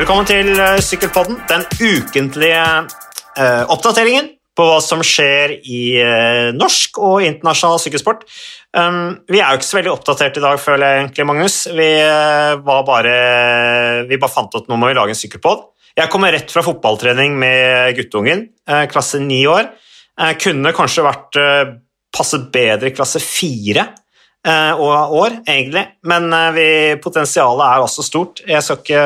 Velkommen til eh, Sykkelpodden, den ukentlige eh, oppdateringen på hva som skjer i eh, norsk og internasjonal sykkelsport. Um, vi er jo ikke så veldig oppdatert i dag, føler jeg egentlig, Magnus. Vi, eh, bare, vi bare fant ut nå må vi lage en sykkelpod. Jeg kommer rett fra fotballtrening med guttungen, eh, klasse ni år. Kunne kanskje vært eh, passet bedre i klasse fire og år, egentlig, men eh, vi, potensialet er også stort. Jeg skal ikke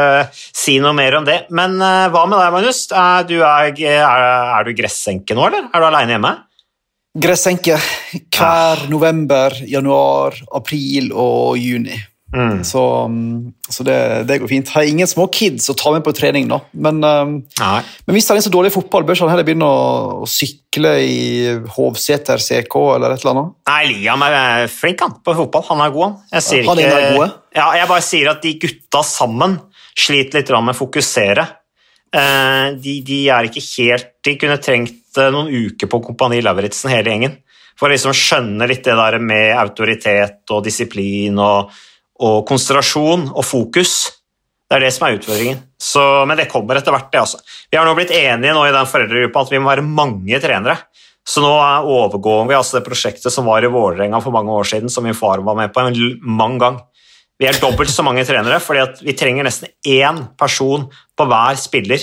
si noe mer om det. Men eh, hva med deg, Magnus? Er du, er, er, er du gressenke nå, eller? Er du aleine hjemme? Gressenke hver november, januar, april og juni. Mm. Så, mm, så det, det går fint. Har ingen små kids å ta med på trening, nå. Men, um, men hvis han er så dårlig i fotball, bør han heller begynne å, å sykle i Hovseter CK eller et eller annet? Nei, Liam er flink han, på fotball. Han er god, han. Jeg sier Han er ikke, gode? Ja, jeg bare sier at de gutta sammen sliter litt med å fokusere. Eh, De, de er ikke helt De kunne trengt eh, noen uker på Kompani Lauritzen, hele gjengen, for å liksom skjønne litt det der med autoritet og disiplin og, og konsentrasjon og fokus. Det er det som er utfordringen. Så, men det kommer etter hvert, det. altså. Vi har nå blitt enige nå i den foreldregruppa at vi må være mange trenere. Så nå er- overgår vi altså det prosjektet som var i Vålerenga for mange år siden, som min far var med på en mang gang. Vi er dobbelt så mange trenere, fordi vi trenger nesten én person på hver spiller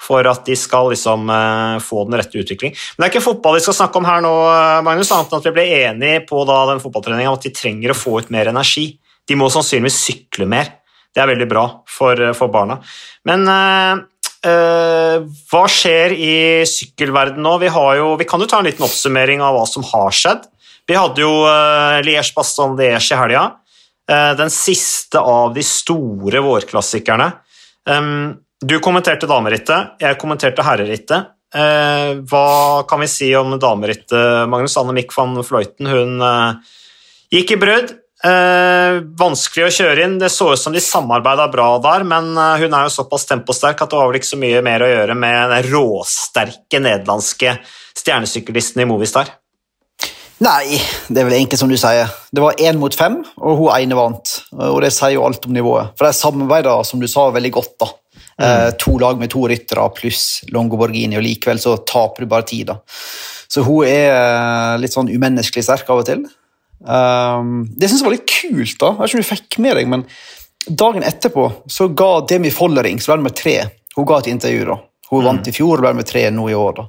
for at de skal liksom eh, få den rette utvikling. Men det er ikke fotball vi skal snakke om her nå, eh, Magnus, annet enn at vi ble enige på den fotballtreninga at de trenger å få ut mer energi. De må sannsynligvis sykle mer. Det er veldig bra for, eh, for barna. Men øh, øh, hva skjer i sykkelverden nå? Vi, jo, vi kan jo ta en liten oppsummering av hva som har skjedd. Vi hadde jo øh, Liège-Baston-Liège i helga. Den siste av de store vårklassikerne. Du kommenterte damerittet, jeg kommenterte herrerittet. Hva kan vi si om damerittet, Magnus? Anne Mikk van Fløyten hun gikk i brudd. Eh, vanskelig å kjøre inn. Det så ut som de samarbeida bra der, men eh, hun er jo såpass temposterk at det var vel ikke så mye mer å gjøre med den råsterke nederlandske stjernesyklisten i Movistar. Nei, det er vel egentlig som du sier. Det var én mot fem, og hun ene vant. Og det sier jo alt om nivået. For de samarbeider, som du sa, veldig godt. da. Eh, to lag med to ryttere pluss Longo Borghini, og likevel så taper du bare tid. da. Så hun er eh, litt sånn umenneskelig sterk av og til. Um, det syns jeg var litt kult, da. Jeg vet ikke om du fikk med deg, men dagen etterpå så ga Demi Follering, som ble nummer tre, hun ga et intervju. da. Hun vant i fjor og ble nummer tre nå i år. da.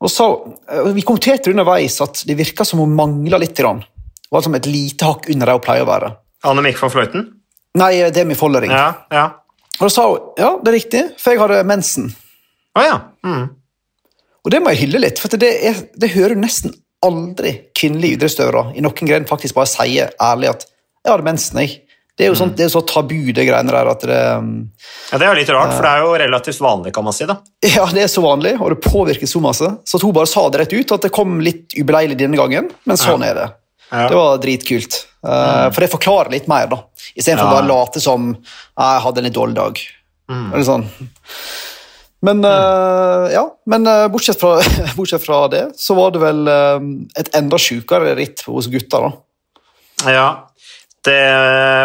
Og så, eh, Vi kommenterte underveis at det virka som hun mangla litt. Grann. Det var som et lite hakk under det hun pleier å være. Anne Mikk van Fløyten? Nei, Demi Follering. Ja, ja. Og da sa hun ja, det er riktig, for jeg hadde mensen. Å ja. Mm. Og det må jeg hylle litt, for det, er, det hører du nesten aldri kvinnelige idrettsutøvere i noen gren faktisk bare sier ærlig at 'jeg hadde mensen'. jeg. Det er jo sånt, det er så tabu, det greiene der. at det, um, ja. Det er jo litt rart, for det er jo relativt vanlig, kan man si. da. Ja, det er så vanlig, og det påvirker så masse. Så at hun bare sa det rett ut, at det kom litt ubeleilig denne gangen, men sånn er det. Ja. Det var dritkult. Uh, For det forklarer litt mer, da. Istedenfor Ja. bare å late som «Ah, 'jeg hadde en litt dårlig dag'. Mm. Eller sånn. Men, uh, ja, men uh, bortsett, fra, bortsett fra det, så var det vel uh, et enda sjukere ritt hos gutta, da. Ja, det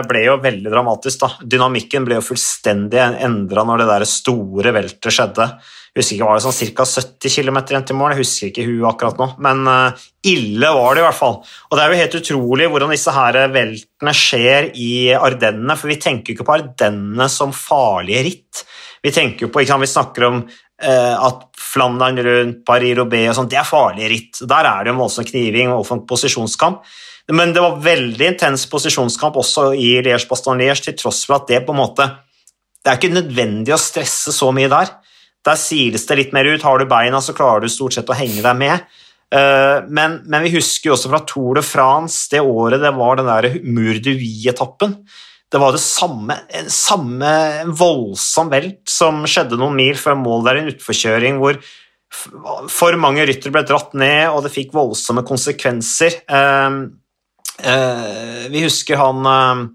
ble jo veldig dramatisk. da. Dynamikken ble jo fullstendig endra når det der store veltet skjedde. Jeg husker ikke, Var det sånn ca. 70 km igjen til mål? Jeg husker ikke hun akkurat nå. Men eh, ille var det i hvert fall. Og det er jo helt utrolig hvordan disse her veltene skjer i Ardennene. For vi tenker jo ikke på Ardennene som farlige ritt. Vi tenker jo på, sant, vi snakker om eh, at Flandern rundt Paris-Roubais og sånn, det er farlige ritt. Der er det jo voldsom kniving og posisjonskamp. Men det var veldig intens posisjonskamp også i Liège-Baston-Liège, til tross for at det på en måte Det er ikke nødvendig å stresse så mye der. Der siles det litt mer ut. Har du beina, så klarer du stort sett å henge deg med. Eh, Men, men vi husker jo også fra Tour de France, det året det var den der Mur de Vie-etappen. Det var det samme, samme voldsom velt som skjedde noen mil før mål der, en utforkjøring hvor for mange ryttere ble dratt ned, og det fikk voldsomme konsekvenser. Eh, eh, vi husker han eh,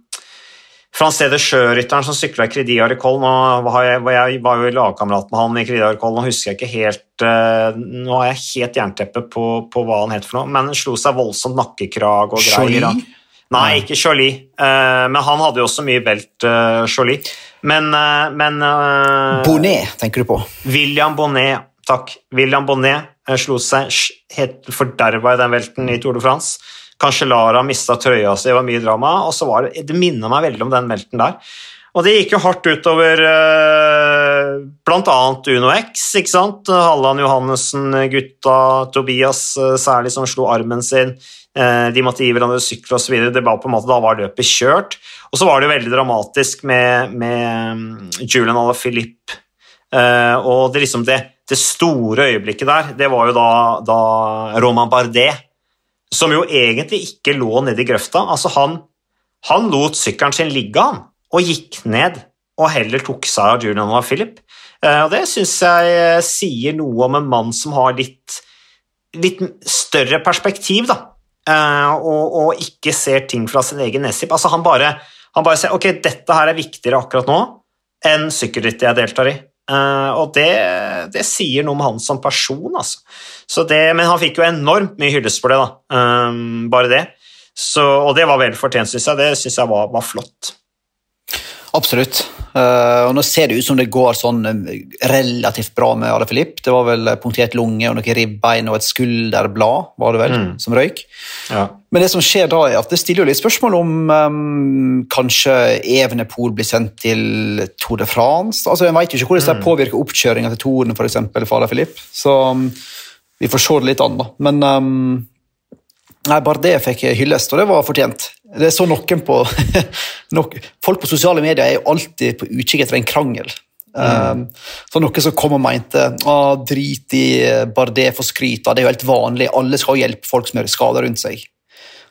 Francede Sjørytteren som sykla i var jeg, var jo lagkamerat med han i Agricole, nå husker jeg ikke helt eh, Nå har jeg helt jernteppe på, på hva han het for noe, men han slo seg voldsomt nakkekrag og greier. Jolie? Nei, ikke Jolie, eh, men han hadde jo også mye velt, uh, Jolie. Men, eh, men eh, Bonnet tenker du på. William Bonnet, takk. William Bonnet eh, slo seg helt forderva i den velten i Tour de France. Kanskje Lara mista trøya si, det var mye drama. og så var Det det minner meg veldig om den velten der. Og det gikk jo hardt utover uh, bl.a. Uno X, ikke sant? Halland Johannessen, gutta, Tobias eh, særlig, som slo armen sin. Eh, de måtte gi hverandre sykler osv. Da var løpet kjørt. Og så var det jo veldig dramatisk med, med Julian Alaphilippe. Eh, og det, liksom det, det store øyeblikket der, det var jo da, da Roman Bardet, som jo egentlig ikke lå nede i grøfta. Altså han, han lot sykkelen sin ligge, han, og gikk ned og heller tok seg av Julian Alaphilippe. Eh, og det syns jeg sier noe om en mann som har litt, litt større perspektiv, da. Eh, og, og ikke ser ting fra sin egen nesip. Altså, han bare, han bare ser ok, dette her er viktigere akkurat nå enn sykkelrittet jeg deltar i. Eh, og det, det sier noe om han som person, altså. Så det, men han fikk jo enormt mye hyllest for det, da. Eh, bare det. Så, og det var vel fortjent, syns jeg. Det syns jeg var, var flott. Absolutt. Uh, og nå ser det ut som det går sånn eh, relativt bra med Ala Filip. Det var vel punktert lunge og noen ribbein og et skulderblad var det vel, Mm. som røyk. Ja. Men det som skjer da, er at det stiller jo litt spørsmål om um, kanskje Evenepool blir sendt til Tour de France. Altså, En vet jo ikke hvordan det påvirker oppkjøringa til Touren for, eksempel, for Ala Filip. Så um, vi får se det litt an, da. Men um, Nei, bare det fikk hyllest, og det var fortjent. Det er så noen på nok, Folk på sosiale medier er jo alltid på utkikk etter en krangel. Um, så noen som kom og mente ah, drit i Bardet for skryt, det er jo helt vanlig, alle skal hjelpe folk som har skader rundt seg.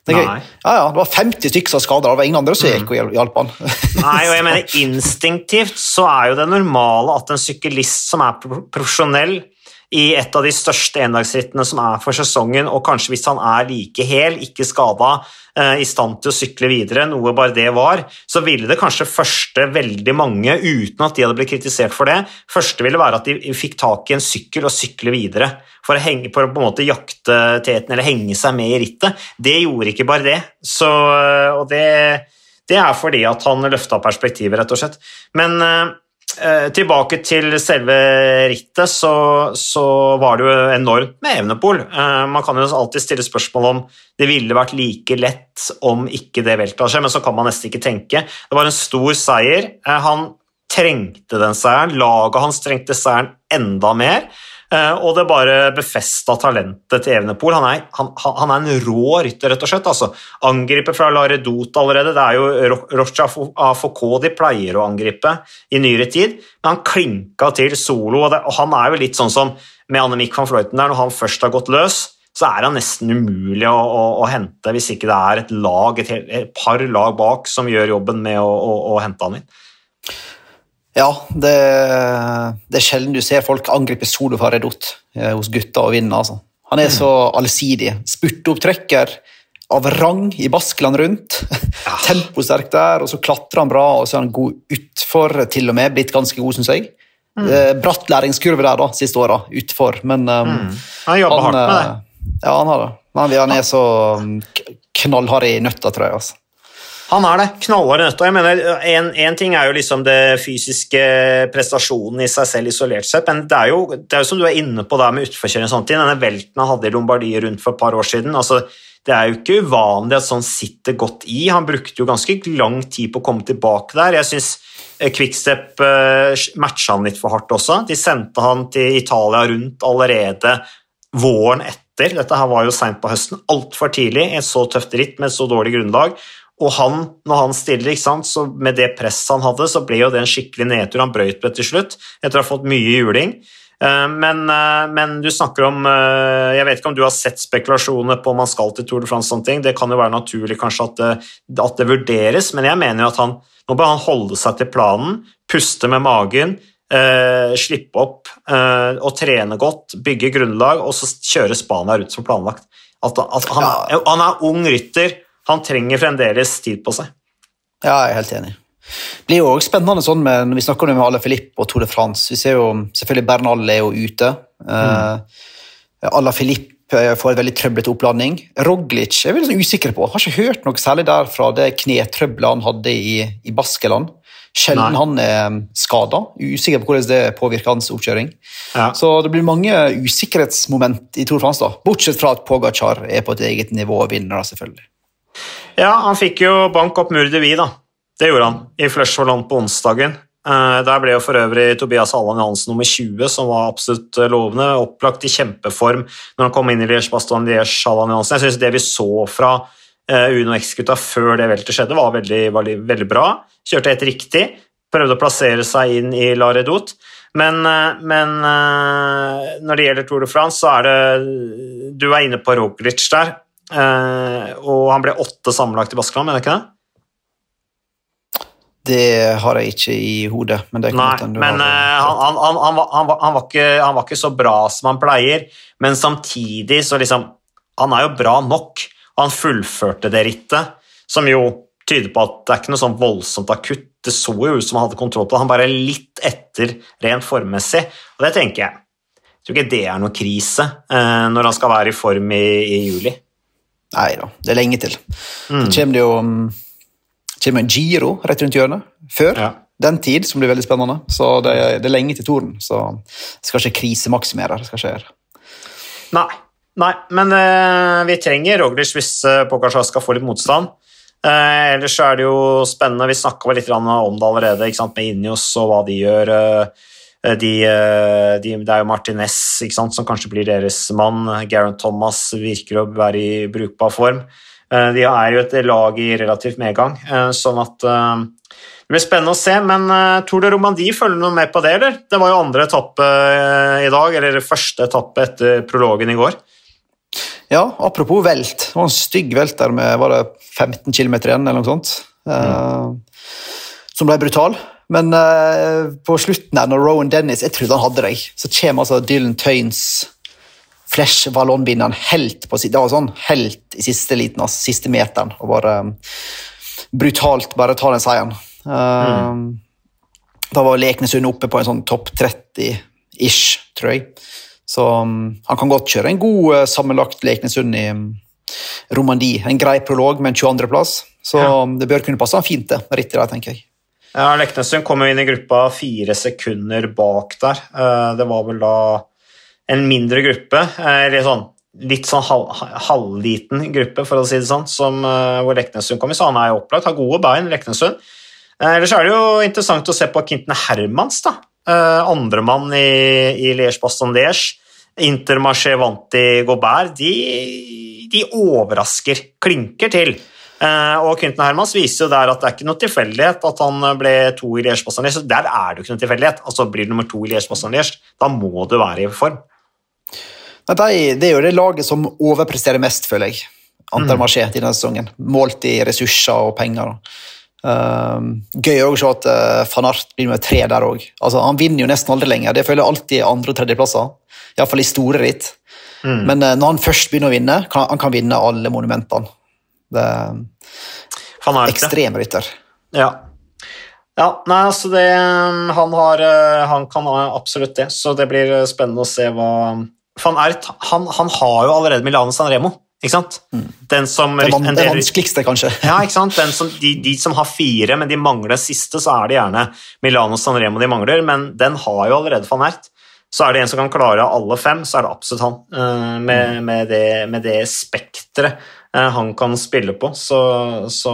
Det, ja, ja, det var 50 stykker som var skada, det var ingen andre som gikk og hjel- hjalp han. Nei, og jeg mener instinktivt så er jo det normale at en syklist som er profesjonell i et av de største endagsrittene som er for sesongen, og kanskje hvis han er like hel, ikke skada, eh, i stand til å sykle videre, noe bare det var, så ville det kanskje første veldig mange, uten at de hadde blitt kritisert for det, første ville være at de fikk tak i en sykkel og sykle videre, for å, henge, på en måte jakte teten eller henge seg med i rittet. Det gjorde ikke bare det, så, og det det er fordi at han løfta perspektivet, rett og slett. Men eh, tilbake til selve rittet, så, så var det jo enormt med Evenepool. Eh, man kan jo alltid stille spørsmål om det ville vært like lett om ikke det velta skje, men så kan man nesten ikke tenke. Det var en stor seier. Eh, han trengte den seieren. Laget hans trengte seieren enda mer. Eh, Og det bare befesta talentet til Evenepool. Han er, han, han er en rå rytter, rett og slett. Altså. Angriper fra Laredot allerede. Det er jo Rocha Foucault de pleier å angripe i nyere tid, men han klinka til solo. Og, det, og han er jo litt sånn som med Annemiek van Fløyten der, når han først har gått løs, så er han nesten umulig å, å, å hente hvis ikke det er et lag, et, et par lag bak som gjør jobben med å, å hente han inn. Ja, det, det er sjelden du ser folk angripe solo fra Redot eh, hos gutta og vinne. Altså. Han er så allsidig. Spurteopptrekker av rang i Baskeland rundt. Temposterk der, og så klatrer han bra, og så er han god utfor, til og med. Blitt ganske god, syns jeg. Mm. bratt læringskurve der da, siste åra, utfor, men um, Han jobber hardt med det. eh, Ja, han har det. Men han er så um, knallhard i nøtta, tror jeg. altså. Han er det. Knallhard i nøtta. Jeg mener, en, ting er jo liksom det fysiske prestasjonen i seg selv isolert sett, men det er jo, det er jo som du er inne på der med utforkjøring og ting, denne velten han hadde i Lombardiet rundt for et par år siden. altså det er jo ikke uvanlig at sånn sitter godt i. Han brukte jo ganske lang tid på å komme tilbake der. Jeg syns Quickstep eh, matcha han litt for hardt også. De sendte han til Italia rundt allerede våren etter. Dette her var jo seint på høsten. Altfor tidlig i et så tøft ritt med så dårlig grunnlag. Og han, når han stiller, så med det presset han hadde, så ble jo det en skikkelig nedtur. Han brøyt det til slutt, etter å ha fått mye juling. Eh, Men, eh, men du snakker om eh, Jeg vet ikke om du har sett spekulasjoner på om han skal til Tour de France. Sånne ting. Det kan jo være naturlig kanskje at det, at det vurderes, men jeg mener jo at han, nå bør han holde seg til planen, puste med magen, eh, slippe opp eh, og trene godt, bygge grunnlag, og så kjøre Spania ut som planlagt. At, at han, han er ung rytter, han trenger fremdeles tid på seg. Ja, jeg er helt enig. Det blir jo også spennende sånn med, når vi snakker om Alain Philippe og Tour de France. Vi ser jo selvfølgelig Bernal er jo ute. Uh, Alain Philippe eh, får et veldig trøblete oppladning. Roglic er vi litt usikre usikker på. Har ikke hørt noe særlig der fra det knetrøbbelet han hadde i, i Baskeland. Sjelden Nei. han er skada. Usikker på hvordan det påvirker hans oppkjøring. Ja. Så det blir mange usikkerhetsmoment i Tour de France, da. bortsett fra at Pogacar er på et eget nivå og vinner, selvfølgelig. Ja, han fikk jo bank opp Mur de Vie, da. Det gjorde han i Flush Land på onsdagen. Eh, Der ble jo for øvrig Tobias Allan Johansen nummer 20, som var absolutt eh, lovende. Opplagt i kjempeform når han kom inn i Liège Baston Liège Allan Johansen. Jeg synes det vi så fra eh, Uno X-gutta før det veltet skjedde, var veldig, veldig, veldig bra. Kjørte helt riktig. Prøvde å plassere seg inn i La Redoute. Men, men når det gjelder Tour de France, så er det Du er inne på Roglic der. Eh, Og han ble åtte sammenlagt i Baskeland, mener jeg ikke det? Det har jeg ikke i hodet. Men det er Nei, du men han, han, han, han, var- han, var- ikke, han var ikke så bra som han pleier, men samtidig så liksom Han er jo bra nok. Han fullførte det rittet, som jo tyder på at det er ikke noe sånn voldsomt akutt. Det så jo ut som han hadde kontroll på det. Han bare er litt etter rent formmessig, og det tenker jeg. Jeg tror ikke det er noe krise eh, når han skal være i form i, i juli. Nei da, det er lenge til. Mm. Det kommer det jo um, kommer en Giro rett rundt hjørnet før Ja. den tid, som blir veldig spennende. Så det det er lenge til Toren, så det skal ikke krisemaksimere. Det skal ikke gjøre. Nei, nei men uh, vi trenger Roglic hvis uh, Pogacar skal få litt motstand. Uh, ellers så er det jo spennende, vi snakka litt om det allerede, med Injos og hva de gjør. eh, de, eh, de, det er jo Martinez sant, som kanskje blir deres mann. Garen Thomas virker å være i brukbar form. Eh, de er jo et lag i relativt medgang, eh, sånn at eh, det blir spennende å se, men tror Tour de Romandie følger noe med på det, eller? Det var jo andre etappe eh, i dag, eller første etappe etter prologen i går. Ja, apropos velt. Det var en stygg velt der med var det 15 km igjen, eller noe sånt. Eh, som ble brutal. Men uh, på slutten her, når Rowan Dennis Jeg trodde han hadde deg. Så kommer altså Dylan Tøynes Flash Vallon-vinneren helt på Det var sånn helt i siste liten, altså, siste meteren, og bare um, brutalt bare ta den seieren. Eh, Da var Leknesund oppe på en sånn topp 30-ish, tror jeg. Så um, han kan godt kjøre en god uh, sammenlagt Leknesund i um, Romandie. En grei prolog med en 22.-plass. Så Ja. um, det bør kunne passe han fint, det. Rittet der, tenker jeg. Ja, Leknesund kom jo inn i gruppa fire sekunder bak der. Eh, Det var vel da en mindre gruppe, eh, eller sånn litt sånn halv, halvliten gruppe, for å si det sånn, som, eh, hvor Leknesund kom i. Så han er jo opplagt, har gode bein, Leknesund. Eh, Ellers er det jo interessant å se på Kinten Hermans, da. Andremann i, i Liège-Baston-Liège. Intermarché vant i Gobert. De, de overrasker, klinker til. Eh, og Quentin Hermans viser jo der at det er ikke noe tilfeldighet at han ble to i Liège-Baston-Liège. Der er det jo ikke noe tilfeldighet. Altså Blir du nummer to i Liège-Baston-Liège, da må du være i form. Det er jo det laget som overpresterer mest, føler jeg. Antarmarché denne sesongen. Målt i ressurser og penger. Um, gøy å se at uh, van Art blir nummer tre der òg. Altså, han vinner jo nesten aldri lenger. Det føler jeg alltid andre- og tredjeplasser. Iallfall i store ritt. Men uh, når han først begynner å vinne, kan han kan vinne alle monumentene. Det er Van ja. Ja. ja. Nei, altså det Han har eh, Han kan ha absolutt det, så det blir eh, spennende å se hva Van Ert han, han har jo allerede Milano San Remo, ikke sant? Den som Det van- det vanskeligste, kanskje. Ja, ikke sant? Den som, de, de som har fire, men de mangler siste, så er det gjerne Milano San Remo de mangler, men den har jo allerede van Ert. Så er det en som kan klare alle fem, så er det absolutt han. eh, Med, med det, med det spekteret eh, han kan spille på, så, så,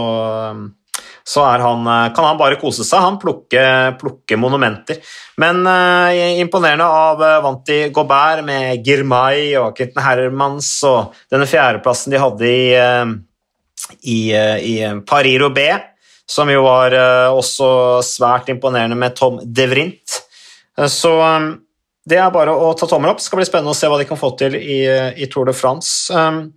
så er han, eh, kan han bare kose seg. Han plukker plukke monumenter. Men eh, imponerende av eh, Vanti Gobert med Girmay og Kitten Hermans og denne fjerdeplassen de hadde i eh, i, eh, i Paris-Roubais, som jo var eh, også svært imponerende med Tom De Vrint. Eh, Så eh, det er bare å ta tommel opp. Det skal bli spennende å se hva de kan få til i, eh, i Tour de France. Um,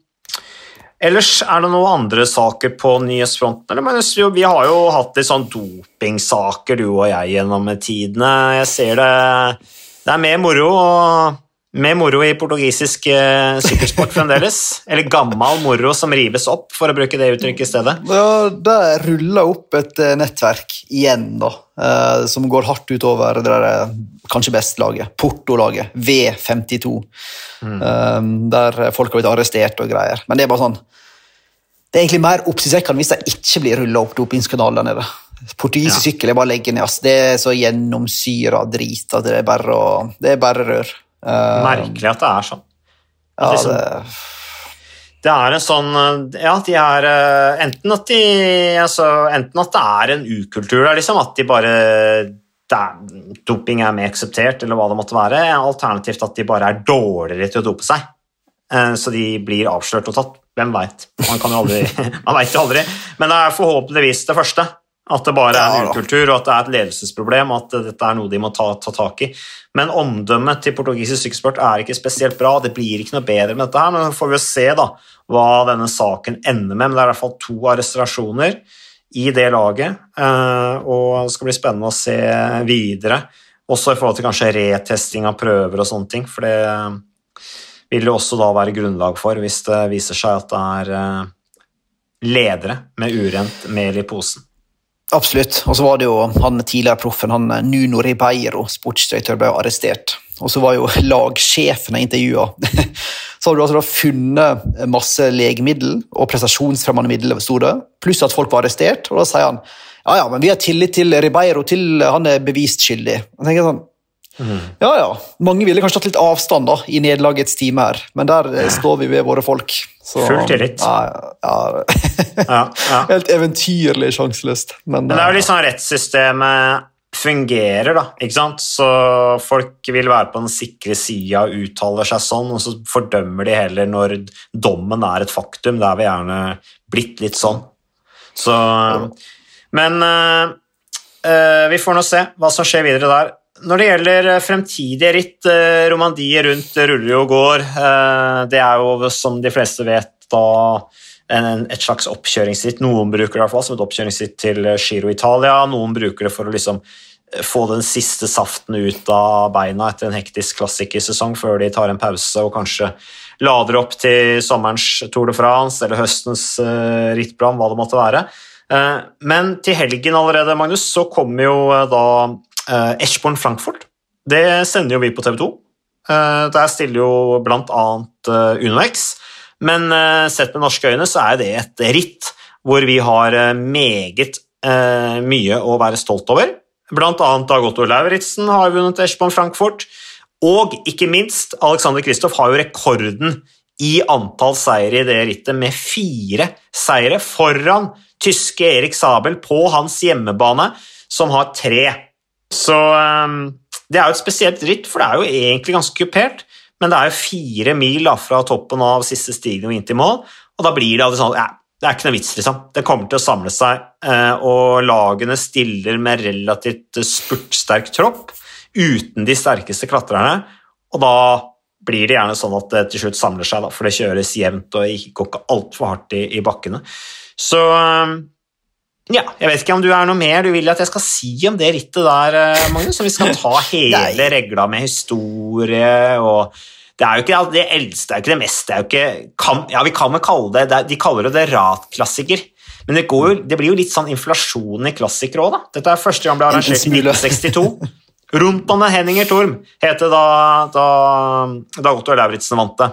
Ellers er det noen andre saker på nyhetsfronten? Eller, men vi har jo hatt litt sånn dopingsaker, du og jeg, gjennom tidene. Jeg ser det Det er mer moro, og mer moro i portugisisk eh, sykkelsport fremdeles. Eller gammal moro som rives opp, for å bruke det uttrykket i stedet. Ja, det ruller opp et eh, nettverk igjen, da, eh, som går hardt utover det der, kanskje best-laget, Porto-laget, V52, eh, der folk har blitt arrestert og greier. Men det er bare sånn Det er egentlig mer oppsiktsvekkende hvis det ikke blir rulla opp dopingskanaler der nede. Portugisisk Ja. sykkel er bare å legge ned. ass. Det er så gjennomsyra drit at det er bare, å, det er bare rør. Eh, Merkelig at det er sånn. Ja, liksom- det, Det er en sånn Ja, de er eh, enten at de altså, Enten at det er en ukultur der, liksom. At de bare er, Doping er mer akseptert, eller hva det måtte være. Alternativt at de bare er dårligere til å dope seg. Eh, Så de blir avslørt og tatt. Hvem veit? Man kan jo aldri Man veit jo aldri. Men det er forhåpentligvis det første. At det bare er en ukultur, og at det er et ledelsesproblem, og at dette er noe de må ta, ta tak i. Men omdømmet til portugisisk sykkelsport er ikke spesielt bra. Det blir ikke noe bedre med dette her, men så får vi se da hva denne saken ender med. Men det er i hvert fall to arrestasjoner i det laget, eh, og det skal bli spennende å se videre. Også i forhold til kanskje retesting av prøver og sånne ting, for det vil jo også da være grunnlag for hvis det viser seg at det er eh, ledere med urent mel i posen. Absolutt. Og så var det jo han tidligere proffen, han Nuno Ribeiro, sportsdirektør, ble arrestert. Og så var jo lagsjefen jeg intervjua. Så har du altså funnet masse legemiddel og prestasjonsfremmende det, pluss at folk var arrestert. Og da sier han ja, ja, men vi har tillit til Ribeiro til han er bevist skyldig. Jeg tenker sånn, Ja, ja. Mange ville kanskje tatt litt avstand da, i nederlagets time her, men der ja. står vi ved våre folk. Så, Full tillit. Ja, ja. Helt eventyrlig sjanseløst. Men, Men det er jo eh, litt sånn rettssystemet fungerer, da. ikke sant? Så folk vil være på den sikre sida og uttaler seg sånn, og så fordømmer de heller når dommen er et faktum. Det er vi gjerne blitt litt sånn. Så Men eh, eh, vi får nå se hva som skjer videre der. Når det gjelder eh, fremtidige ritt, eh, Romandie rundt ruller og går. Eh, det er jo, som de fleste vet, da et slags oppkjøringsritt. Noen bruker det i hvert fall som et oppkjøringsritt til Giro Italia. Noen bruker det for å liksom få den siste saften ut av beina etter en hektisk klassikersesong før de tar en pause og kanskje lader opp til sommerens Tour de France eller høstens rittplan, hva det måtte være. Men til helgen allerede, Magnus, så kommer jo da uh, Eschborn Frankfurt. Det sender jo vi på TV 2. Uh, der stiller jo blant annet uh, UnoX. Men uh, sett med norske øyne så er det et ritt hvor vi har eh, meget eh, mye å være stolt over. Blant annet Dag Otto Lauritzen har vunnet Eschborn Frankfurt. Og ikke minst, Alexander Kristoff har jo rekorden i antall seire i det rittet, med fire seire foran tyske Erik Sabel på hans hjemmebane, som har tre. Så eh, det er jo et spesielt ritt, for det er jo egentlig ganske kupert, men det er jo fire mil da, fra toppen av siste stigning og inn til mål, og da blir det alltid sånn ja, det er ikke noe vits, liksom. Det kommer til å samle seg, eh, og lagene stiller med relativt spurtsterk tropp uten de sterkeste klatrerne, og da blir det gjerne sånn at det til slutt samler seg, da, for det kjøres jevnt og går ikke altfor hardt i, i bakkene. Så eh, ja, jeg vet ikke om du er noe mer du vil at jeg skal si om det rittet der, eh, Magnus, om vi skal ta hele regla med historie og det er jo ikke det eldste, det er jo ikke det meste, det er jo ikke kan, Ja, vi kan vel kalle det, De kaller det ratklassiker. Men det, går det blir jo litt sånn inflasjon i klassikere òg, da. Dette er første gang ble arrangert i 1962. Rumpane Henninger Torm het det da, da, da Otto Lauritzen vant det.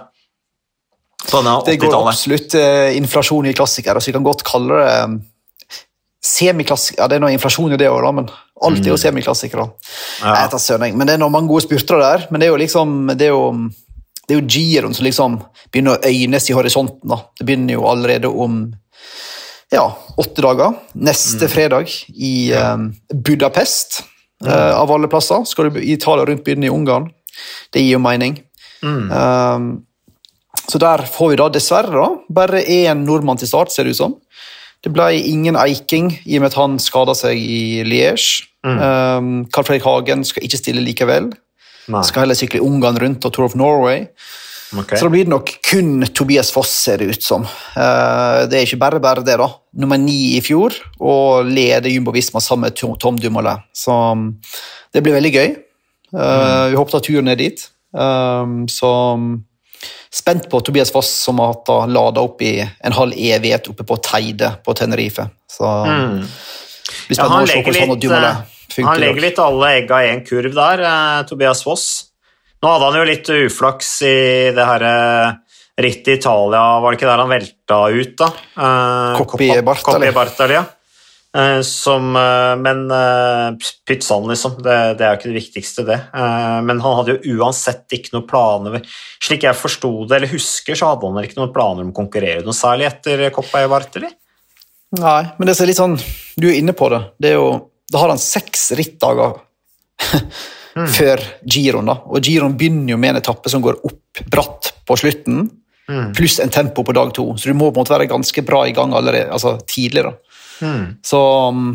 Det går absolutt eh, inflasjon i klassikere, så vi kan godt kalle det eh, semiklassikere. Ja, det er noe inflasjon i det òg, men alt er jo semiklassikere. Ja. Jeg tar. Men det er noen mange gode spurtere der. Men det er jo liksom det er jo, det er jo giroen som liksom begynner å øynes i horisonten. da. Det begynner jo allerede om ja, åtte dager. Neste fredag i eh, Budapest, eh, av alle plasser. Skal du i Italia rundt begynne i Ungarn. Det gir jo mening. Eh, så der får vi da dessverre da, bare én nordmann til start, ser det ut som. Det ble ingen Eiking i og med at han skada seg i Liège. Um, Carl Fredrik Hagen skal ikke stille likevel. Nei. Skal heller sykle Ungarn rundt og Tour of Norway. Okay. Så da blir det nok kun Tobias Foss, ser det ut som. Uh, det er ikke bare bare det, da. Nummer ni i fjor, og leder Jumbo Visma sammen med Tom- Tom Dumoulin. Så um, det blir veldig gøy. Eh, Vi håper ta turen ned dit. Um, så um, spent på Tobias Foss, som har hatt lada opp i en halv evighet oppe på Teide på Tenerife. Så mm. Ja, han legger litt, eh, han legger litt alle egga i en kurv der, eh, Tobias Foss. Nå hadde han jo litt uflaks i det her eh, rittet i Italia, var det ikke der han velta ut, da? Eh, Coppi Bartali. Som, eh, men eh, pytt sann, liksom. Det, det, er jo ikke det viktigste, det. Men han hadde jo uansett ikke noen planer Slik jeg forsto det, eller husker, så hadde han ikke noen planer om å konkurrere noe særlig etter Coppa e Bartoli. Nei, men det er litt sånn Du er inne på det. det er jo, da har han seks rittdager mm. før giroen, da. Og giroen begynner jo med en etappe som går opp bratt på slutten, mm. pluss en tempo på dag to. Så du må på en måte være ganske bra i gang allerede, altså tidlig. da. Mm. Så, um,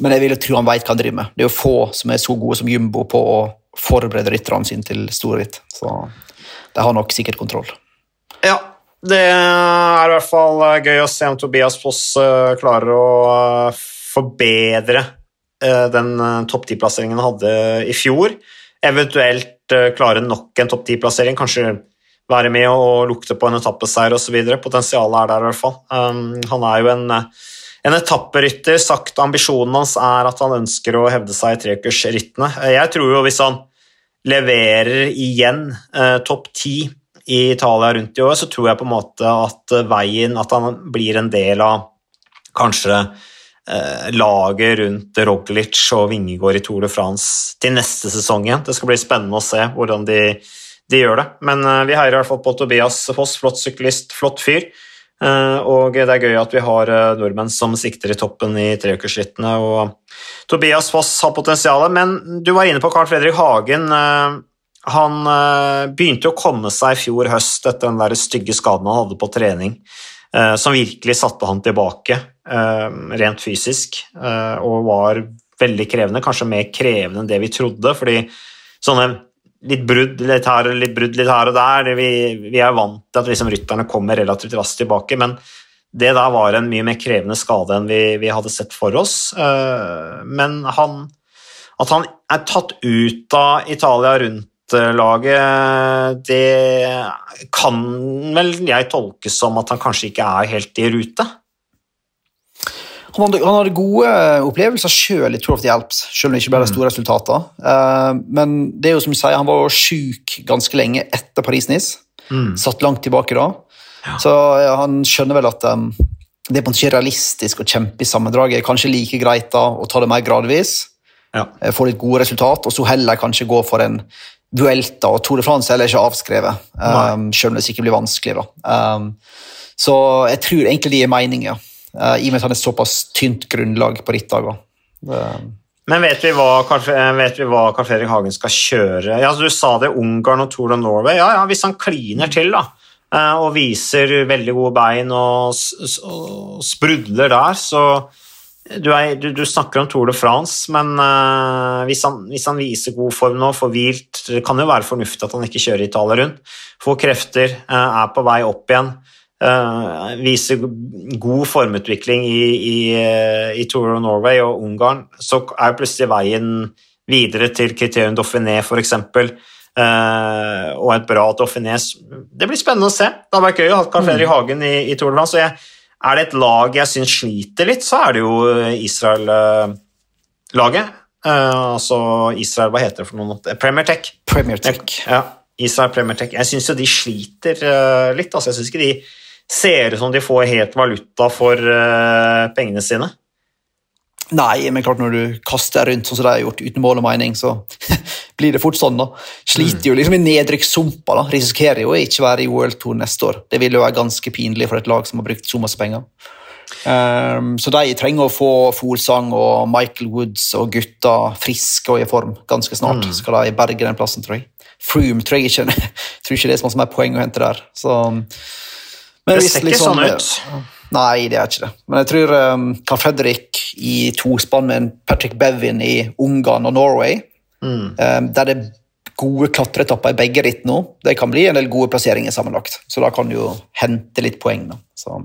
men jeg vil jo tro han veit hva han driver med. Det er jo få som er så gode som Jumbo på å forberede rytterne sine til storritt. Så de har nok sikkert kontroll. Ja, det er i hvert fall uh, gøy å se om Tobias Foss uh, klarer å uh, forbedre den topp ti-plasseringen han hadde i fjor. Eventuelt klare nok en topp ti-plassering, kanskje være med og lukte på en etappeseier osv. Potensialet er der i hvert fall. Um, han er jo en en etapperytter sagt ambisjonen hans er at han ønsker å hevde seg i treukersrittene. Jeg tror jo hvis han leverer igjen eh, topp ti i Italia rundt i år, så tror jeg på en måte at veien At han blir en del av kanskje eh, laget rundt Roglic og Vingegård i Tour de France til neste sesong igjen. Det skal bli spennende å se hvordan de, de gjør det. Men eh, vi heier i hvert fall på Tobias Foss, flott syklist, flott fyr. Eh, og det er gøy at vi har eh, nordmenn som sikter i toppen i treukersrittene. Tobias Foss har potensial, men du var inne på Carl Fredrik Hagen. Eh, han begynte å komme seg i fjor høst etter den der stygge skaden han hadde på trening, som virkelig satte han tilbake rent fysisk, og var veldig krevende, kanskje mer krevende enn det vi trodde. fordi sånne litt brudd litt her, litt brudd litt her og der. Vi, vi er vant til at liksom rytterne kommer relativt raskt tilbake, men det der var en mye mer krevende skade enn vi, vi hadde sett for oss. Eh, men han, at han er tatt ut av Italia rundt-laget, det kan vel jeg tolke som at han kanskje ikke er helt i rute? Han hadde, han hadde, gode opplevelser sjøl i Tour of the Alps, selv om det ikke ble de mm. store resultater. Uh, men det er jo som du sier, han var sjuk ganske lenge etter Paris-Nice. Mm. Satt langt tilbake da. Ja. Så han skjønner vel at um, det er på en måte ikke realistisk å kjempe i sammendraget. Kanskje like greit da å ta det mer gradvis, ja. Eh, få litt gode resultat, og så heller kanskje gå for en Vuelta og Tour de France heller ikke avskrevet, um, selv om det sikkert blir vanskelig. da. Um, så jeg tror egentlig det gir mening, ja. Uh, I og med at han er såpass tynt grunnlag på rittdager. Men vet vi, hva, Carl Fredrik Hagen skal kjøre? Ja, Du sa det, Ungarn og Tour of Norway. Ja, ja, Hvis han kliner til da, uh, og viser veldig gode bein og, og sprudler der, så du, er, du, du, snakker om Tour de France, men hvis, han, hvis, han, viser god form nå, får hvilt Det kan jo være fornuftig at han ikke kjører Italia rundt. Får krefter, er på vei opp igjen. Uh, viser god formutvikling i, i, eh, i, Tour of Norway og Ungarn, så er plutselig veien videre til Criterion Dauphiné f.eks. Uh, og et bra Dauphiné Det blir spennende å se. Det har vært gøy å ha Carl Fredrik mm. Hagen i, i Tour de France. Jeg, er det et lag jeg syns sliter litt, så er det jo Israel-laget. Uh, altså Israel, hva heter det for noe? Premier Tech. Premier Tech. Ja, Israel Premier Tech. Jeg syns jo de sliter uh, litt. Altså, jeg syns ikke de ser ut som de får helt valuta for uh, pengene sine. Nei, men klart når du kaster rundt sånn som de har gjort, uten mål og mening, så blir det fort sånn. da. Sliter jo liksom i nedrykkssumpa. da. Risikerer jo å ikke være i World Tour neste år. Det vil jo være ganske pinlig for et lag som har brukt så masse penger. Um, så de trenger å få Folsang og Michael Woods og gutta friske og i form ganske snart. Mm. Skal de berge den plassen, tror jeg. Froome tror jeg ikke, tror ikke det er så mye poeng å hente der. Så men det ser ikke liksom, sånn ut. Nei, det er ikke det. Men jeg tror um, Carl Fredrik i tospann med Patrick Bevin i Ungarn og Norway, mm. um, der det er gode klatretapper i begge ritt nå, det kan bli en del gode plasseringer sammenlagt. Så da kan du jo hente litt poeng. Da. Så.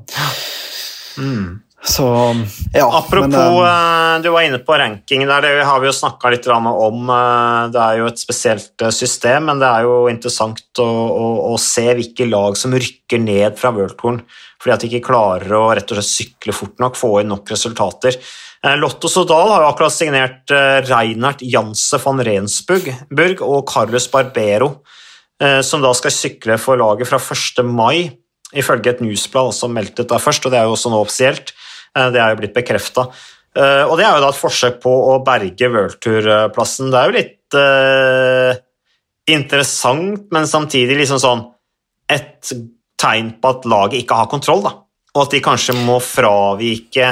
Mm. Så, ja, Apropos, men, um, du var inne på ranking. der, det har vi jo snakka litt om. Eh, det er jo et spesielt eh, system, men det er jo interessant å, å, å se hvilke lag som rykker ned fra Worldtouren fordi at de ikke klarer å rett og slett sykle fort nok, få inn nok resultater. Lotto Sodal har jo akkurat signert Reinhard Janse van Rensburg og Carlos Barbero, som da skal sykle for laget fra 1. mai, ifølge et newsblad som meldte dette først, og det er jo også nå offisielt. Eh, det er jo blitt bekrefta. Eh, og det er jo da et forsøk på å berge worldtour-plassen. Det er jo litt uh, interessant, men samtidig liksom sånn et tegn på at laget ikke har kontroll, da. Og at de kanskje må fravike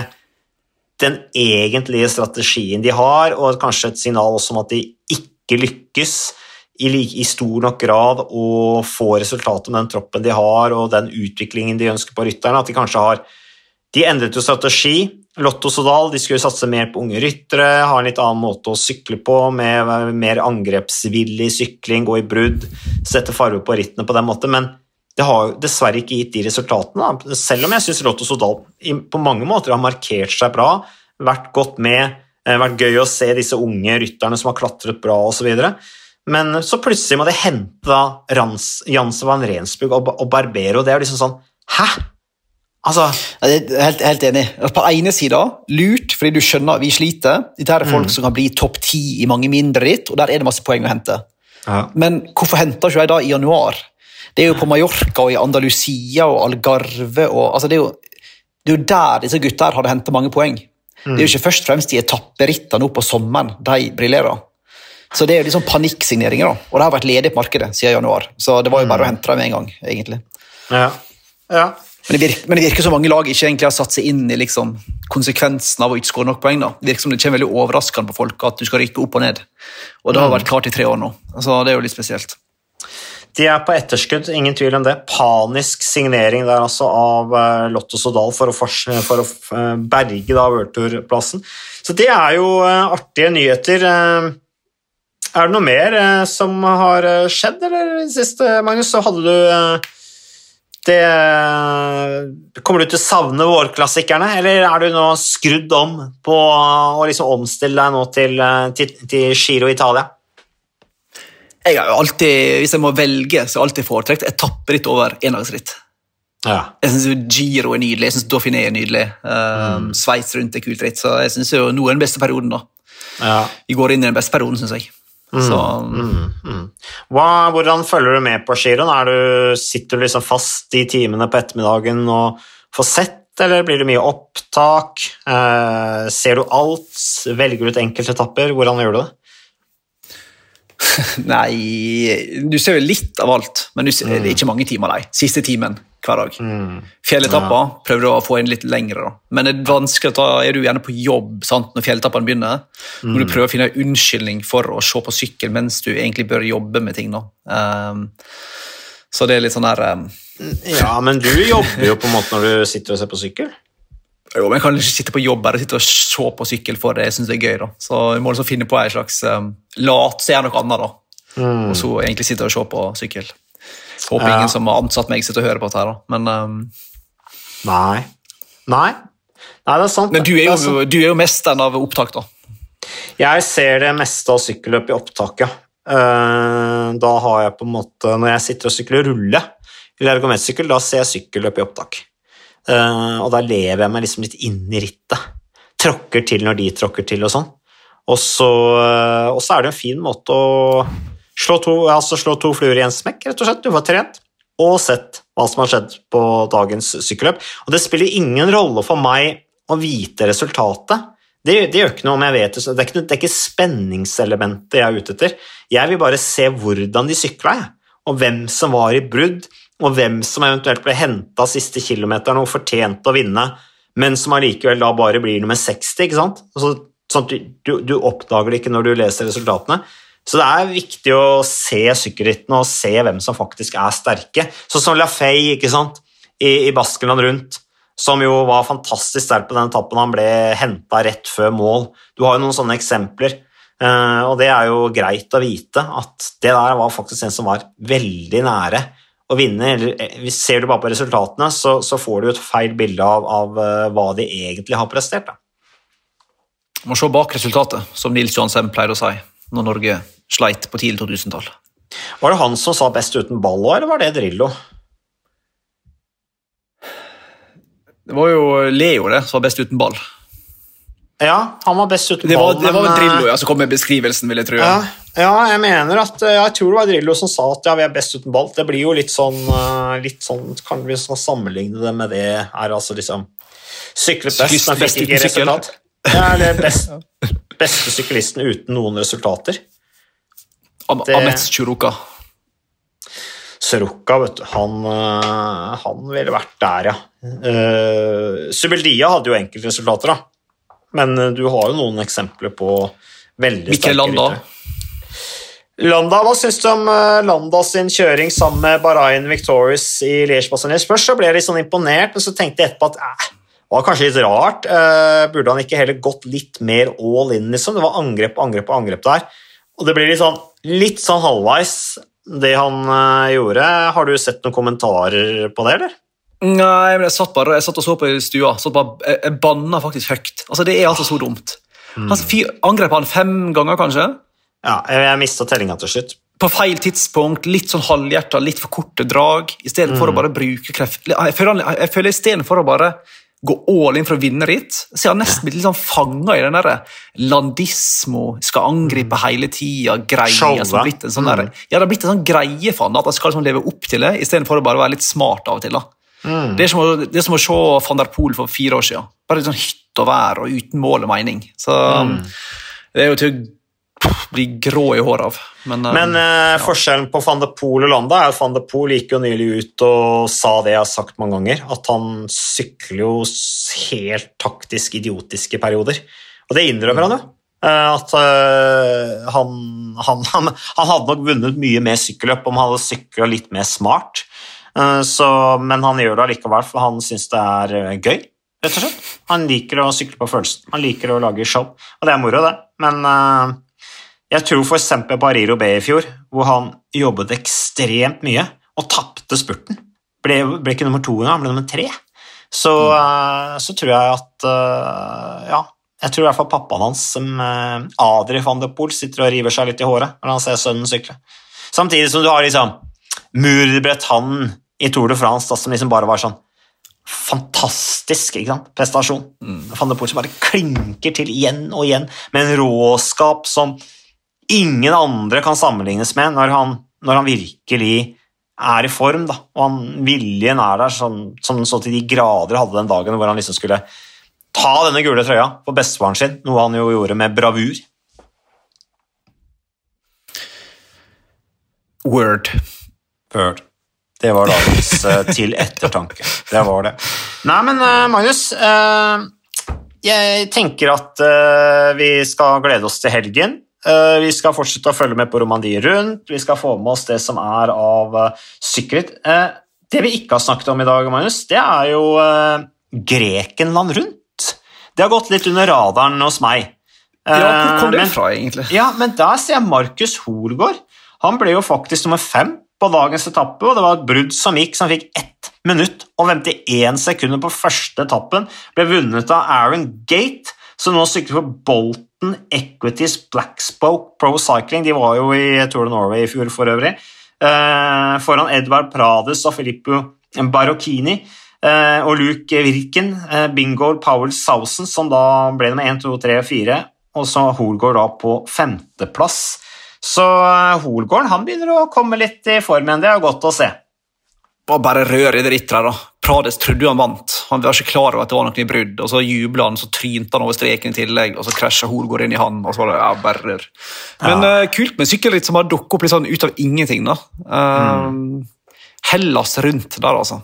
den egentlige strategien de har, og kanskje et signal også om at de ikke lykkes i, i stor nok grad å få resultatet med den troppen de har, og den utviklingen de ønsker på rytterne. At de kanskje har De endret jo strategi. Lotto Sodal de skulle satse mer på unge ryttere, ha en litt annen måte å sykle på, med mer angrepsvillig sykling, gå i brudd, sette farve på rittene på den måten. men det har dessverre ikke gitt de resultatene. Da. Selv om jeg syns Lotto Sodal på mange måter har markert seg bra, vært godt med, eh, vært gøy å se disse unge rytterne som har klatret bra osv. Men så plutselig må de hente da Rans, Janse van Rensburg og, og Barbero. Det er jo liksom sånn Hæ?! Altså, jeg helt, helt enig. På ene sida lurt, fordi du skjønner vi sliter. Dette er folk mm. som kan bli topp ti i mange mindre ritt, og der er det masse poeng å hente. Ja. Men hvorfor henter ikke jeg da i januar? Det er jo på Mallorca og i Andalusia og Algarve og altså det, er jo, det er jo der disse gutta hadde henta mange poeng. Mm. Det er jo ikke først og fremst de etapperittene nå på sommeren de briljerer. Så det er jo liksom panikksigneringer, da. og det har vært ledig på markedet siden januar. Så det var jo bare mm. å hente dem med en gang, egentlig. Ja. ja. Men, det virker, men det virker som mange lag ikke egentlig har satt seg inn i liksom, konsekvensen av å ikke skåre nok poeng. da. Det virker som det kommer veldig overraskende på folk at du skal rykke opp og ned. Og det har mm. vært klart i tre år nå. Altså, det er jo litt spesielt. De er på etterskudd, ingen tvil om det. Panisk signering der altså av Lottos Lotto Sodal for å, for å uh, berge da World Så det er jo uh, artige nyheter. er det noe mer som har skjedd, eller sist, Magnus? Så hadde du det Kommer du til å savne vårklassikerne, eller er du nå skrudd om på å liksom omstille deg nå til, til, til Giro Italia? Jeg har jo alltid, Hvis jeg må velge, så har jeg alltid foretrukket etapperitt over endagsritt. Ja. Jeg syns Giro er nydelig, jeg syns Dauphiné er nydelig. Um, mm. Sveits rundt er kult ritt, så jeg syns nå er den beste perioden. da. Ja. Vi går inn i den beste perioden, syns jeg. Mm. Så, mm. Mm. Hva, hvordan følger du med på giroen? Sitter du liksom fast i timene på ettermiddagen og får sett, eller blir det mye opptak? Eh, ser du alt? Velger du ut enkeltetapper? Hvordan gjør du det? Nei Du ser jo litt av alt, men ser, mm. det er ikke mange timer. Nei. Siste timen hver dag. Mm. Fjelletapper ja. prøver du å få inn litt lengre, da. men det er vanskelig å ta, er du gjerne på jobb sant, når fjelletappene begynner. Mm. Når du prøver å finne en unnskyldning for å se på sykkel mens du egentlig bør jobbe med ting. Da. Um, så det er litt sånn der um, Ja, men du jobber jo på en måte når du sitter og ser på sykkel. Jo, men Jeg kan ikke sitte på jobb bare sitte og se på sykkel for det. Jeg synes det er gøy. da. Så jeg må liksom finne på en slags um, lat, så gjør noe annet. da. Mm. Og så egentlig sitte og se på sykkel. Håper ja. ingen som har ansatt meg, sitter og hører på dette her, da. Men um... Nei. Nei. Nei, det er sant. Men du er jo, du er jo mesteren av opptak, da. Jeg ser det meste av sykkelløp i opptak, ja. Uh, da har jeg på en måte Når jeg sitter og sykler rulle eller ergometersykkel, da ser jeg sykkelløp i opptak. Uh, og da lever jeg meg liksom litt inn i rittet. Tråkker til når de tråkker til og sånn. Og så, og så er det en fin måte å slå to, altså slå to fluer i en smekk, rett og slett. Du får trent og sett hva som har skjedd på dagens sykkelløp. Og det spiller ingen rolle for meg å vite resultatet. Det, det gjør ikke noe om jeg vet det. Det er ikke, det er ikke spenningselementet jeg er ute etter. Jeg vil bare se hvordan de sykla, og hvem som var i brudd og hvem som eventuelt ble henta siste kilometeren og fortjente å vinne, men som allikevel da bare blir nummer 60. ikke sant? Altså, sånn du, du, oppdager det ikke når du leser resultatene. Så det er viktig å se sykkelrittene og se hvem som faktisk er sterke. Sånn som Lafay ikke sant? i, i Baskeland rundt, som jo var fantastisk sterk på den etappen. Han ble henta rett før mål. Du har jo noen sånne eksempler. Uh, og det er jo greit å vite at det der var faktisk en som var veldig nære å vinne. Eh, ser du bare på resultatene, så, så får du et feil bilde av, av, eh, hva de egentlig har prestert. Da. Må se bak resultatet, som Nils Johansen pleier å si når Norge sleit på tidlig 2000-tall. Var det han som sa 'best uten ball' òg, eller var det Drillo? Det var jo Leo det, som var best uten ball. Ja, han var best uten det ball. Det var vel Drillo eh, ja, som kom med beskrivelsen, vil jeg tro. Ja, ja, jeg mener at eh, jeg tror det var Drillo som sa at ja, vi er best uten ball. Det blir jo litt sånn, eh, litt sånn Kan vi sammenligne det med det er altså liksom Syklet best, men fikk ikke resultat. Det er det best, beste syklisten uten noen resultater. Am Det- Amets Churuka. Soroka, vet du, han, øh, han ville vært der, ja. Uh, Subeldia hadde jo enkeltresultater, da. Men øh, du har jo noen eksempler på veldig Mikkel Landa. Landa, Hva syns du om Landa sin kjøring sammen med Barain Victorious i Liège-Bastogne? Først så ble jeg litt sånn imponert, men så tenkte jeg etterpå at eh, var kanskje litt rart. Eh, burde han ikke heller gått litt mer all in, liksom? Det var angrep angrep angrep der. Og det blir litt sånn, litt sånn halvveis, det han eh, gjorde. Har du sett noen kommentarer på det, eller? Nei, men jeg satt bare jeg satt og så på i stua. Bare, jeg, jeg banna faktisk høyt. Altså, Det er altså så dumt. Han fyr- angrep han fem ganger, kanskje. Ja, jeg, jeg mista tellinga til slutt. På feil tidspunkt, litt sånn halvhjerta, litt for korte drag. Istedenfor for å bare bruke kreft. Jeg føler, han- jeg føler istedenfor å bare gå all in for å vinne ritt, så jeg har nesten blitt litt sånn fanga i den derre landismo, skal angripe hele tida, greia som har blitt en sånn der, Ja, det har blitt en sånn greie for han, at han skal liksom leve opp til det, istedenfor å bare være litt smart av og til. da. Det, er som å, det er som å se van der Poel for fire år siden. Bare litt sånn hytt og vær og uten mål og mening. Så det er jo til å bli grå i håret av. Men, eh, Men ja. forskjellen på van de Poel og Landa er at van de Poel gikk jo nylig ut og sa det jeg har sagt mange ganger, at han sykler jo helt taktisk idiotiske perioder. Og det innrømmer han jo. Eh, At eh, han, han, han, han hadde nok vunnet mye mer sykkelløp om han hadde sykla litt mer smart. Eh, Så, men han gjør det allikevel, for han syns det er eh, gøy. rett og slett. Han liker å sykle på følelsen. Han liker å lage show, og det er moro, det. Men eh, jeg tror eksempel på Ariro B i fjor, hvor han jobbet ekstremt mye og tapte spurten. Ble, ble ikke nummer to engang, han ble nummer tre. Så, eh, så tror jeg at eh, Ja, jeg tror i hvert fall pappaen hans, som uh, Adri van de Poel, sitter og river seg litt i håret når han ser sønnen sykle. Samtidig som du har liksom Murbrett han i Tour de France, da, som liksom bare var sånn fantastisk ikke sant? prestasjon. Van de Poel som bare klinker til igjen og igjen med en råskap som ingen andre kan sammenlignes med når han, når han virkelig er i form. Da. Og han, viljen er der, som, som så til de grader hadde den dagen hvor han liksom skulle ta denne gule trøya på bestefaren sin, noe han jo gjorde med bravur. Word. Word. Det var dagens eh, til ettertanke. Det var det. Nei, men eh, Magnus, eh, jeg tenker at vi skal glede oss til helgen. Eh, vi skal fortsette å følge med på Romandie rundt. Vi skal få med oss det som er av uh, sykkelritt. Eh, det vi ikke har snakket om i dag, Magnus, det er jo eh, Grekenland rundt. Det har gått litt under radaren hos meg. Ja, hvor kom Eh, det men- fra, egentlig? ja, men der ser jeg Markus Horgård. Han ble jo faktisk nummer fem på dagens etappe, og det var et brudd som gikk, som fikk ett minutt og 51 sekunder på første etappen. Ble vunnet av Aaron Gate, som nå sykler for Bolton Equities Blackspoke Pro Cycling. De var jo i Tour de Norway i fjor for øvrig. Eh, foran Edvard Prades og Filippo Barocchini. Eh, og Luke Virken, eh, Bingo Powell Sousen, som da ble nummer 1, 2, 3 og 4, og så Holgaard da på femteplass. Så Holgården Holgaard han begynner å komme litt i form igjen, det er godt å se. bare rør i det der. da. Prades trodde han vant. Han var ikke klar over at det var noe i brudd. og Så jubla han, så trynte han over streken i tillegg, og så krasja Holgaard inn i han. og så var det ja, bare rør. Men Uh, kult med sykkelritt som har dukket opp litt sånn ut av ingenting. da. Eh, Hellas rundt der, altså.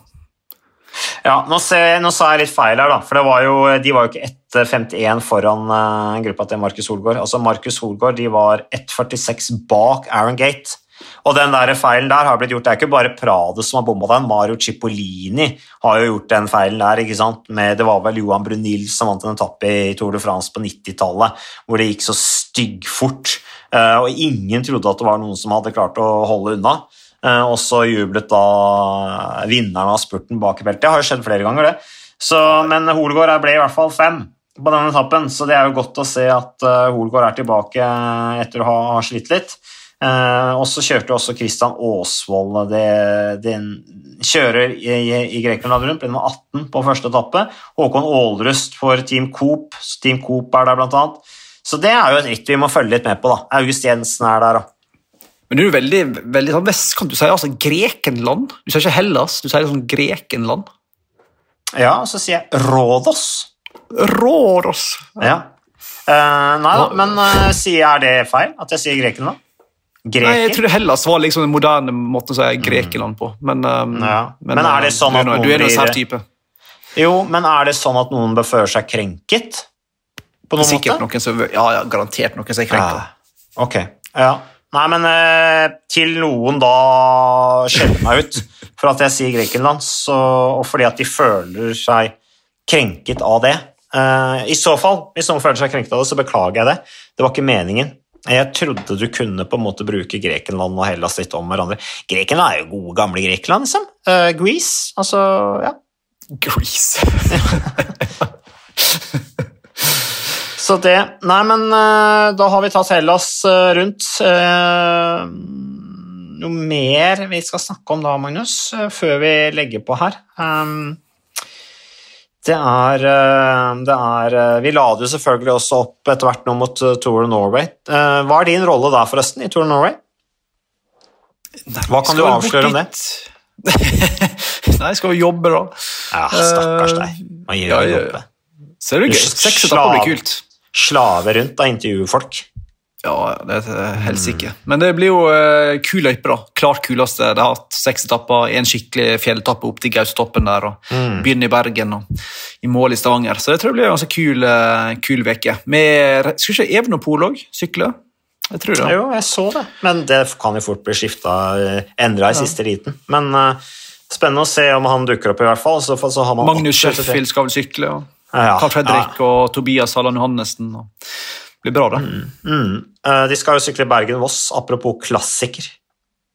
Ja, nå, ser, nå sa jeg litt feil her, da, for det var jo, de var jo ikke 1,51 foran uh, gruppa til Markus Holgaard. Altså, Markus Holgaard de var 1,46 bak Aaron Gate. Og den der feilen der har blitt gjort, Det er ikke bare Prado som har bomma den, Mario Cipollini har jo gjort den feilen der. ikke sant? Med, det var vel Johan Brunil som vant en etappe i Tour de France på 90-tallet, hvor det gikk så styggfort, uh, og ingen trodde at det var noen som hadde klart å holde unna. Eh, og så jublet da vinneren av spurten bak i beltet. Det har jo skjedd flere ganger, det. Så, men Holegård ble i hvert fall fem på denne etappen, så det er jo godt å se at uh, Holgaard er tilbake etter å ha slitt litt. Eh, og så kjørte også Christian Aasvold det, den kjører i, i, i Grekenland rundt, ble nummer 18 på første etappe. Håkon Aalrust for Team Coop, Team Coop er der blant annet. Så det er jo et ritt vi må følge litt med på. da. August Jensen er der. da. Men du er veldig, veldig sånn vestkant. Du sier altså Grekenland. Du sier ikke Hellas, du sier sånn Grekenland. Ja, og så sier jeg Rådos. Rådos. Ja, Uh, nei da, men uh, sier er det feil? At jeg sier Grekenland? Greker? Nei, jeg trodde Hellas var liksom den moderne måten å si Grekeland på. Men, um, ja. men, men, er det sånn at noen du er noen særtype. Jo, men er det sånn at noen bør føle seg krenket? På noen Sikkert måte? Noen som, ja, ja, garantert noen som er krenka. Ja. Ok, ja. Nei, men eh, til noen da skjeller meg ut for at jeg sier Grekenland, så, og fordi at de føler seg krenket av det. Eh, I så fall, hvis noen føler seg krenket av det, så beklager jeg det. Det var ikke meningen. Jeg trodde du kunne på en måte bruke Grekenland og Hellas litt om hverandre. Grekenland er jo gode, gamle Grekenland, liksom. Uh, Greece, altså Ja. Greece. Så det Nei, men uh, da har vi tatt Hellas uh, rundt. Noe mer vi skal snakke om da, Magnus, før vi legger på her? Um, det er, det er Vi lader jo selvfølgelig også opp etter hvert nå mot Tour of Norway. Hva er din rolle da, forresten, i Tour of Norway? Hva kan du avsløre om det? Nei, jeg skal jo jobbe, da. Ja, stakkars deg. Man gir jo ja, jobbe. Så er det gøy. Blir kult slave rundt og intervjue folk. Ja, det er helsike. Mm. Men det blir jo uh, kul løype, da. Klart kuleste. Det har hatt seks etapper, en skikkelig fjelletappe opp til Gaustoppen der, og mm. begynner i Bergen og i mål i Stavanger. Så det tror jeg blir en ganske kul, uh, kul. Med Skal ikke Evenopol òg sykle? Jeg tror det. Jo, jeg så det, men det kan jo fort bli skifta, eh, endra i ja. siste liten. Men uh, spennende å se om han dukker opp, i hvert fall. Så, så Magnus Sheffield skal vel sykle. og... Ja, Carl Fredrik ja. og Tobias Halland Johannessen. Det blir bra, det. Mm, mm. Eh, de skal jo sykle Bergen-Voss, apropos klassiker.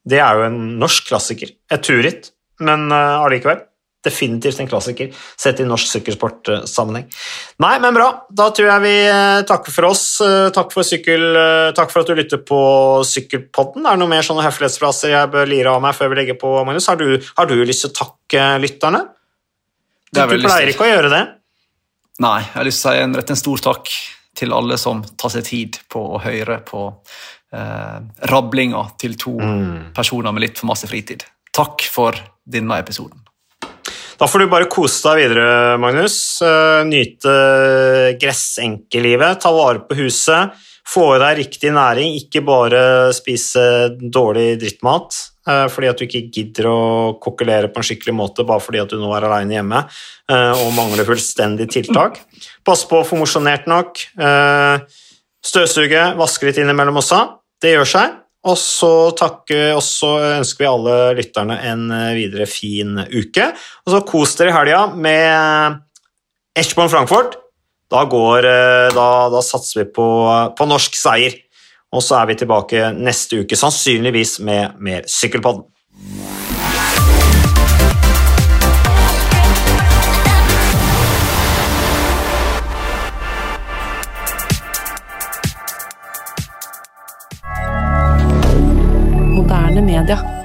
Det er jo en norsk klassiker. Et turritt, men uh, allikevel. Definitivt en klassiker sett i norsk sykkelsportsammenheng. Nei, men bra. Da tror jeg vi uh, takker for oss. Takk, for sykkel, takk for at du lytter på Sykkelpodden. Er det noe mer sånne høflighetsfraser jeg bør lire av meg før vi legger på, Magnus? Har du, har du lyst til å takke lytterne? Du, du pleier ikke å gjøre det. Nei, jeg har lyst til å si en, rett en stor takk til alle som tar seg tid på å høre på eh, rablinga til to mm. personer med litt for masse fritid. Takk for denne episoden. Da får du bare kose deg videre, Magnus. Uh, nyte gressenkelivet, ta vare på huset, få i deg riktig næring, ikke bare spise dårlig drittmat. Eh, fordi at du ikke gidder å kokkelere på en skikkelig måte bare fordi at du nå er aleine hjemme eh, og mangler fullstendig tiltak. Pass på å få mosjonert nok. Eh, støvsuge, vaske litt innimellom også. Det gjør seg. Og så, takke, og ønsker vi alle lytterne en videre fin uke. Og så kos dere i helga med Eschborn Frankfurt. Da, går, da, da satser vi på, på norsk seier. Og så er vi tilbake neste uke, sannsynligvis med mer Sykkelpodden. Moderne media.